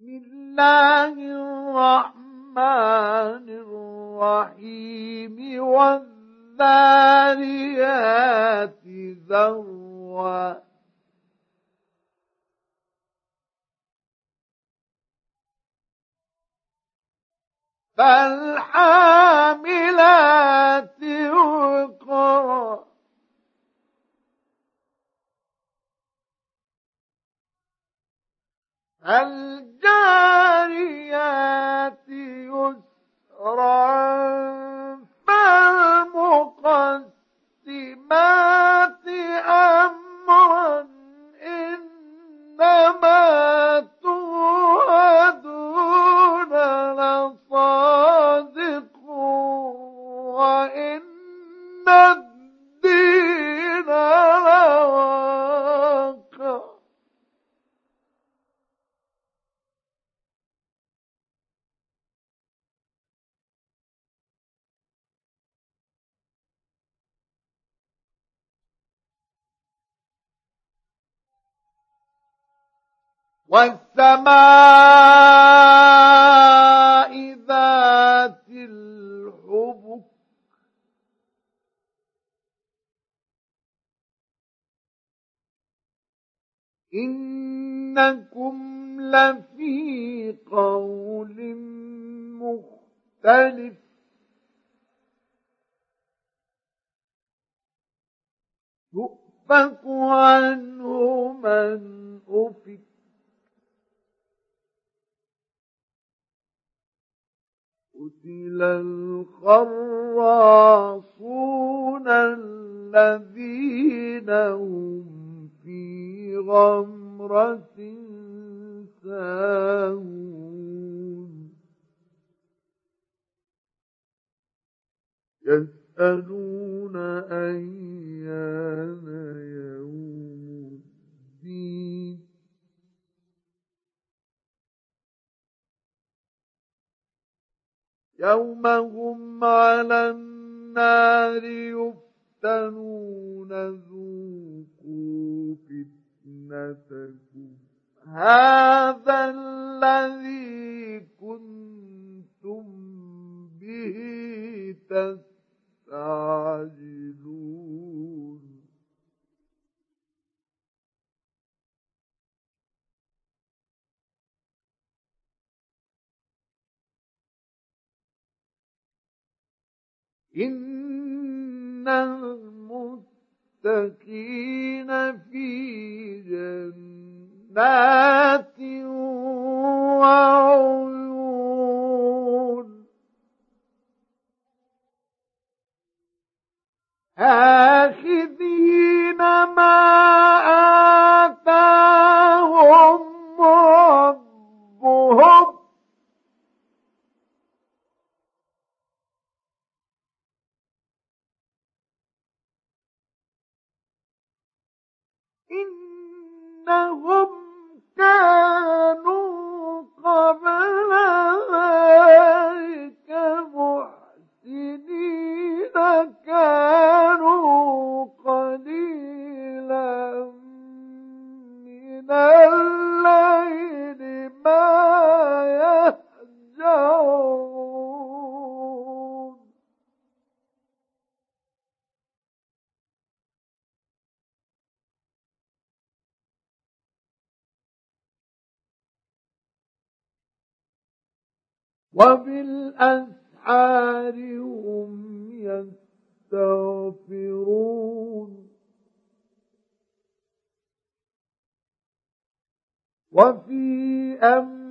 بسم الله الرحمن الرحيم والذاريات ذروا. فالحاملات وقرا الجاريات يسرا فالمقسمات إنكم لفي قول مختلف. يؤفك عنه من أفك. قتل الخراصون الذين هم في غمرة ساهون. يسألون أيان يوم الدين. يوم هم على النار يفتنون ذوقوا فتنتكم. هذا الذي كنتم به تستعجلون. إن المتقين في جنات وعيون آخذين ما آتاهم ربهم إنهم كانوا هم يستغفرون. وفي أموالهم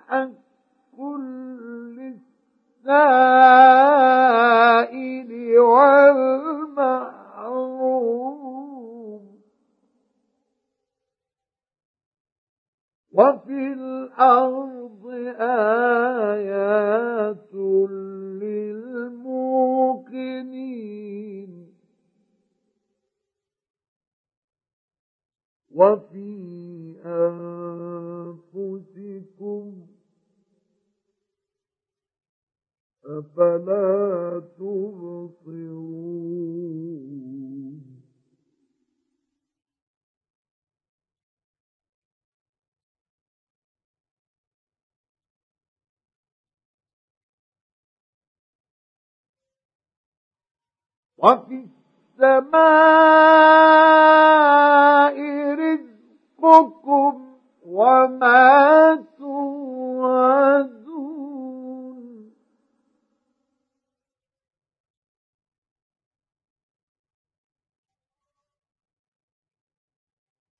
حق للسائل والمحروم وفي الأرض آيات للموقنين وفي أنفسكم أفلا وفي السماء رزقكم وما توعدون.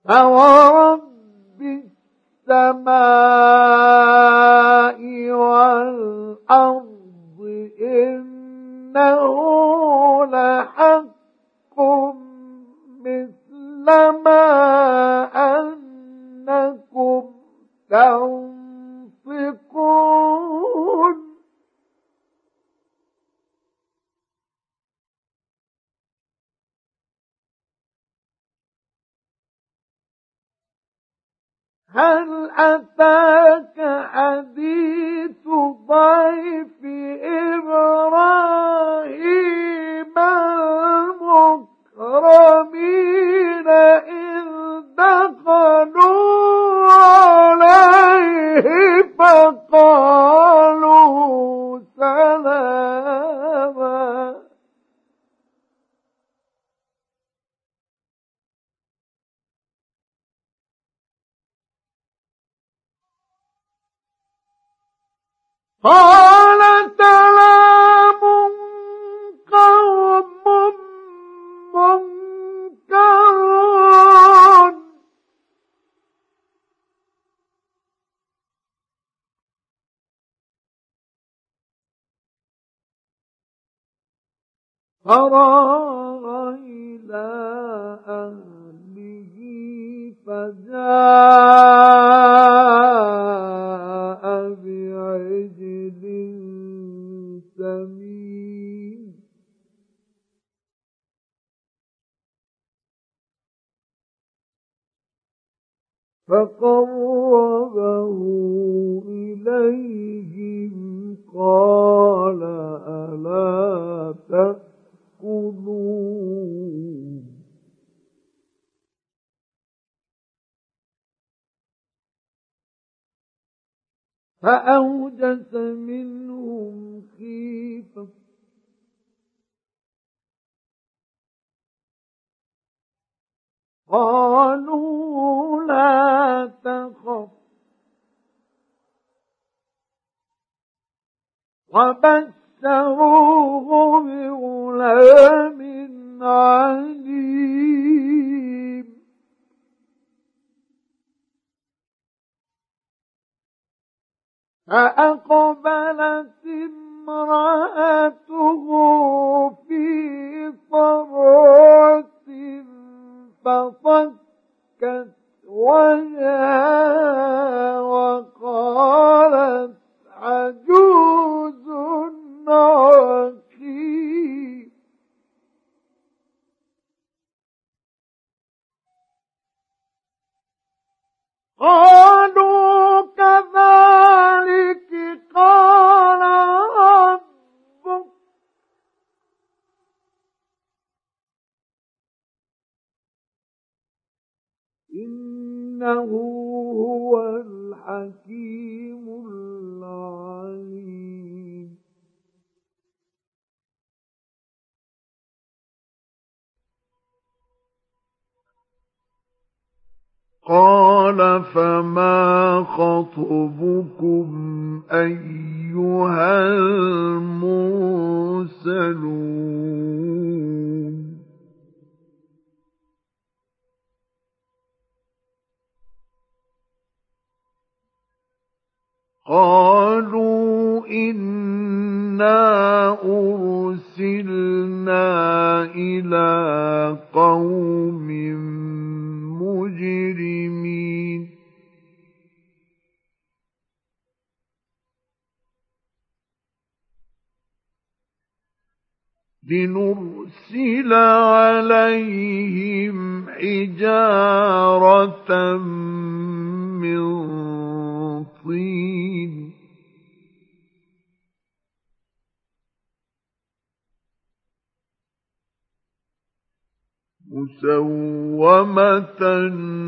فورب السماء والأرض إنه مثل ما أنكم تنطقون هل أتاك حديث ضيف إبراهيم؟ فراغ إلى أهله فجاء بعجل سمين. فقربه إليهم قال ألا فأوجس منهم خيفة. قالوا لا تخف. وبشروه بغلام عليم. فأقبلت امرأته في صرعة فصكت وجهها وقالت قالوا كذلك قال ربك. إنه قال فما خطبكم أيها المرسلون قالوا إنا أرسلنا إلى قوم لنرسل عليهم حجارة من طين. مسومة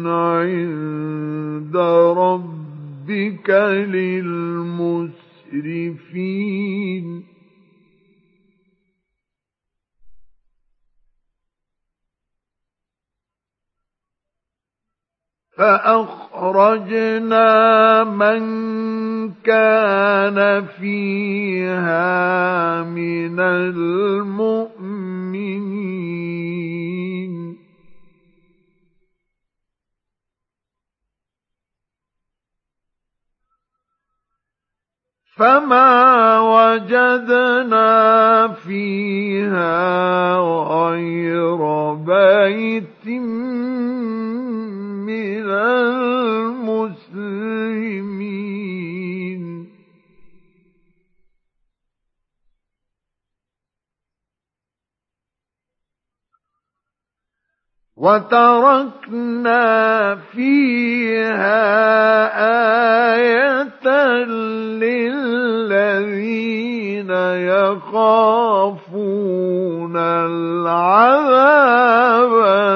عند ربك للمسرفين. فأخرجنا من كان فيها من المؤمنين. فما وجدنا فيها غير بيت من المسلمين. وتركنا فيها آية للذين يخافون العذاب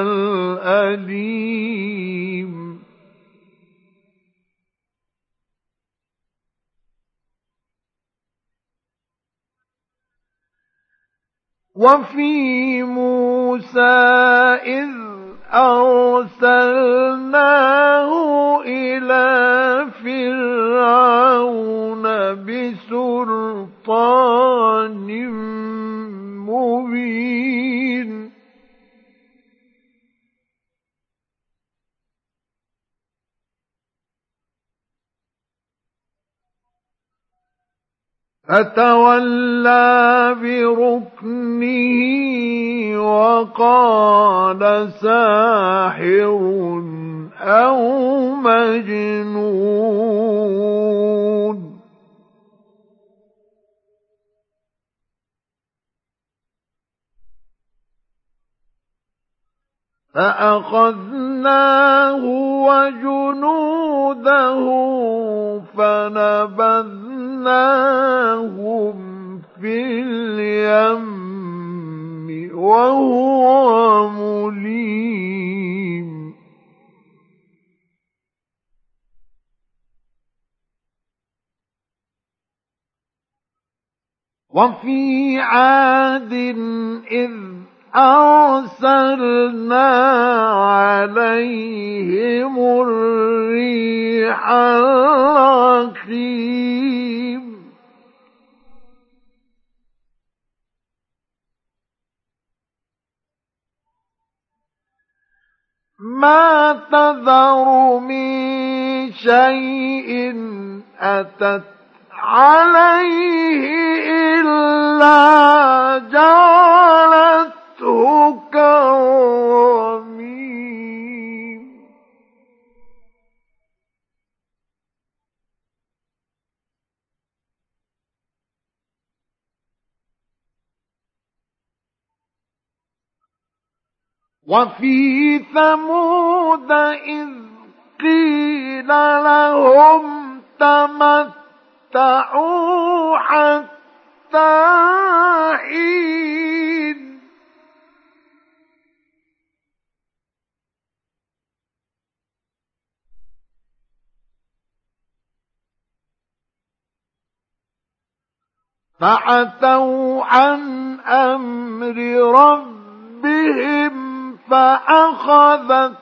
الأليم. وفي موسى إذ أرسلناه إلى فرعون بسلطان فتولى بركنه وقال ساحر أو مجنون. فأخذناه وجنوده فنبذناهم في اليم وهو مليم. وفي عاد إذ أرسلنا عليهم الريح الرخيم. ما تذر من شيء أتت عليه إلا جعلته كرمين وفي ثمود إذ قيل لهم تمتعوا حتى حين. فعتوا عن أمر ربهم بهم فأخذتهم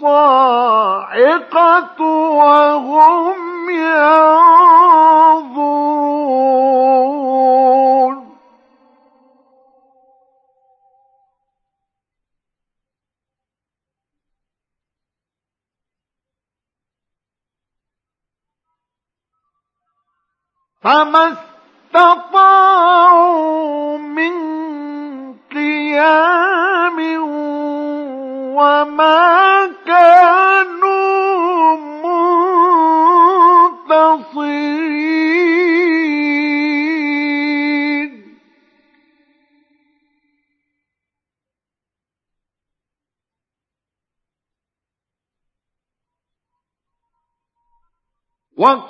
الصاعقة وهم ينظرون. فما استطاعوا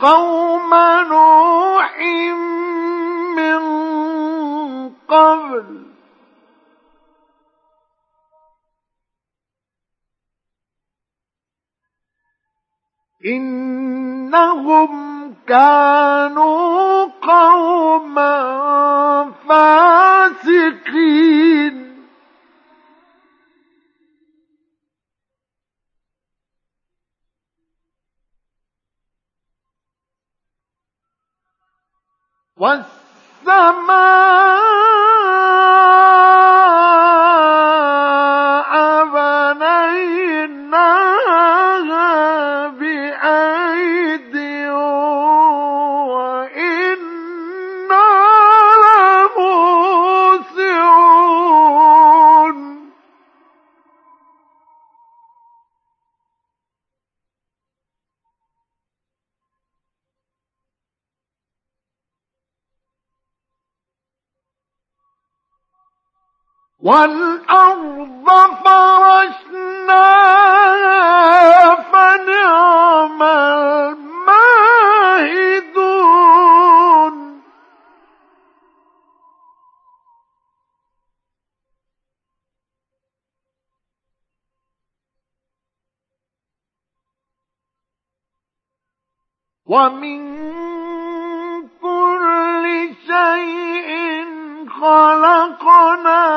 وقوم نوح من قبل. إنهم كانوا قوما والسماء والأرض فرشناها فنعم الماهدون. ومن كل شيء خلقنا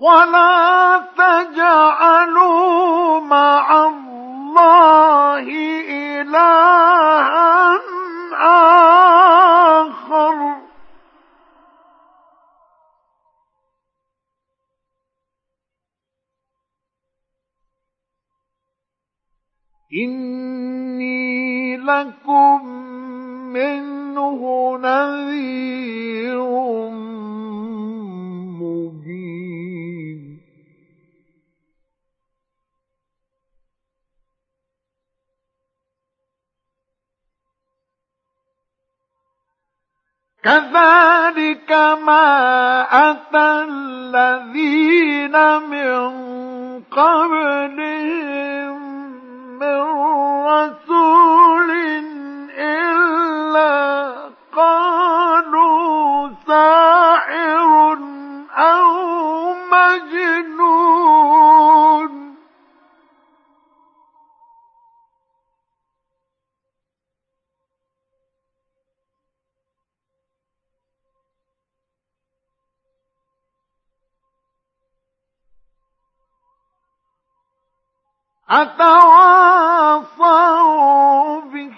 ولا تجعلوا مع الله إلها آخر. إني لكم منه نذير كذلك ما أتى الذين من قبلهم أتواصوا به.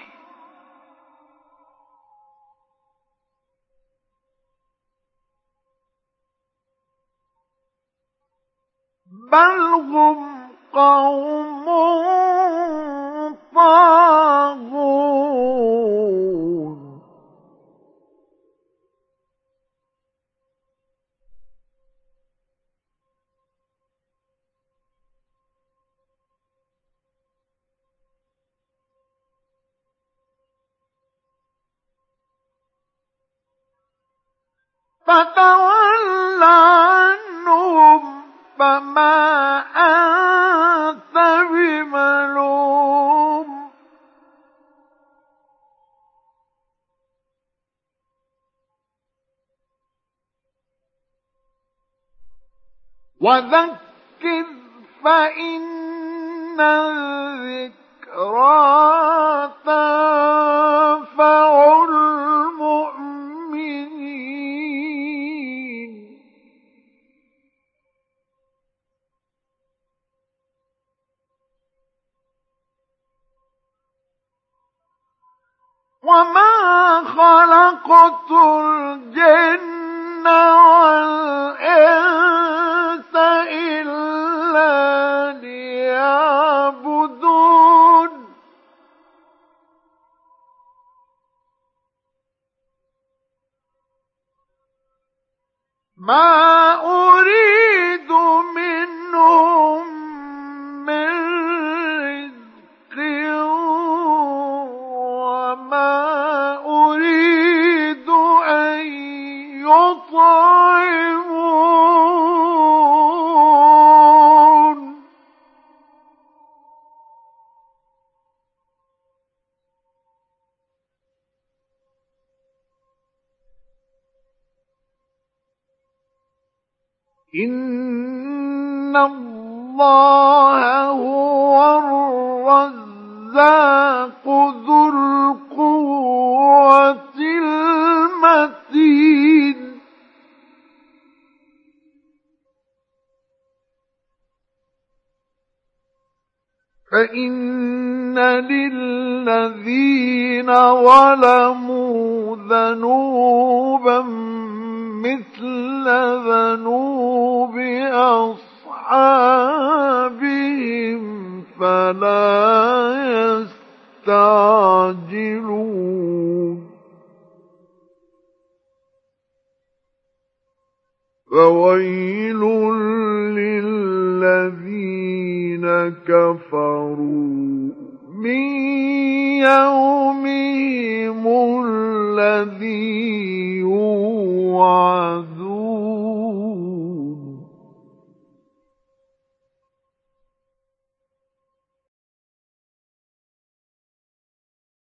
بل هم قوم طاغون. فتول عنهم فما أنت بملوم وذكر فإن الذكرى تنفع وما خلقت الجن والإنس إلا ليعبدون ما إن الله هو الرزاق ذو القوة المتين فإن للذين ظلموا